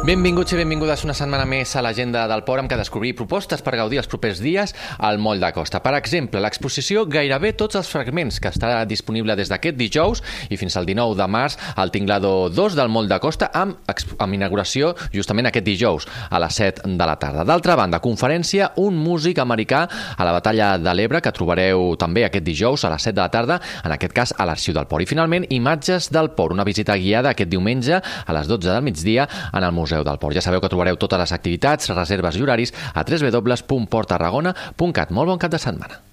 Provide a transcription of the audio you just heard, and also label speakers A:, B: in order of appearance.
A: Benvinguts i benvingudes una setmana més a l'agenda del Port amb què descobrir propostes per gaudir els propers dies al Moll de Costa. Per exemple, l'exposició Gairebé tots els fragments, que estarà disponible des d'aquest dijous i fins al 19 de març al Tinglado 2 del Moll de Costa amb, amb inauguració justament aquest dijous a les 7 de la tarda. D'altra banda, conferència Un músic americà a la Batalla de l'Ebre que trobareu també aquest dijous a les 7 de la tarda, en aquest cas a l'Arxiu del Port. I finalment, Imatges del Port, una visita guiada aquest diumenge a les 12 del migdia en el Museu Museu del Port. Ja sabeu que trobareu totes les activitats, reserves i horaris a www.porttarragona.cat. Molt bon cap de setmana.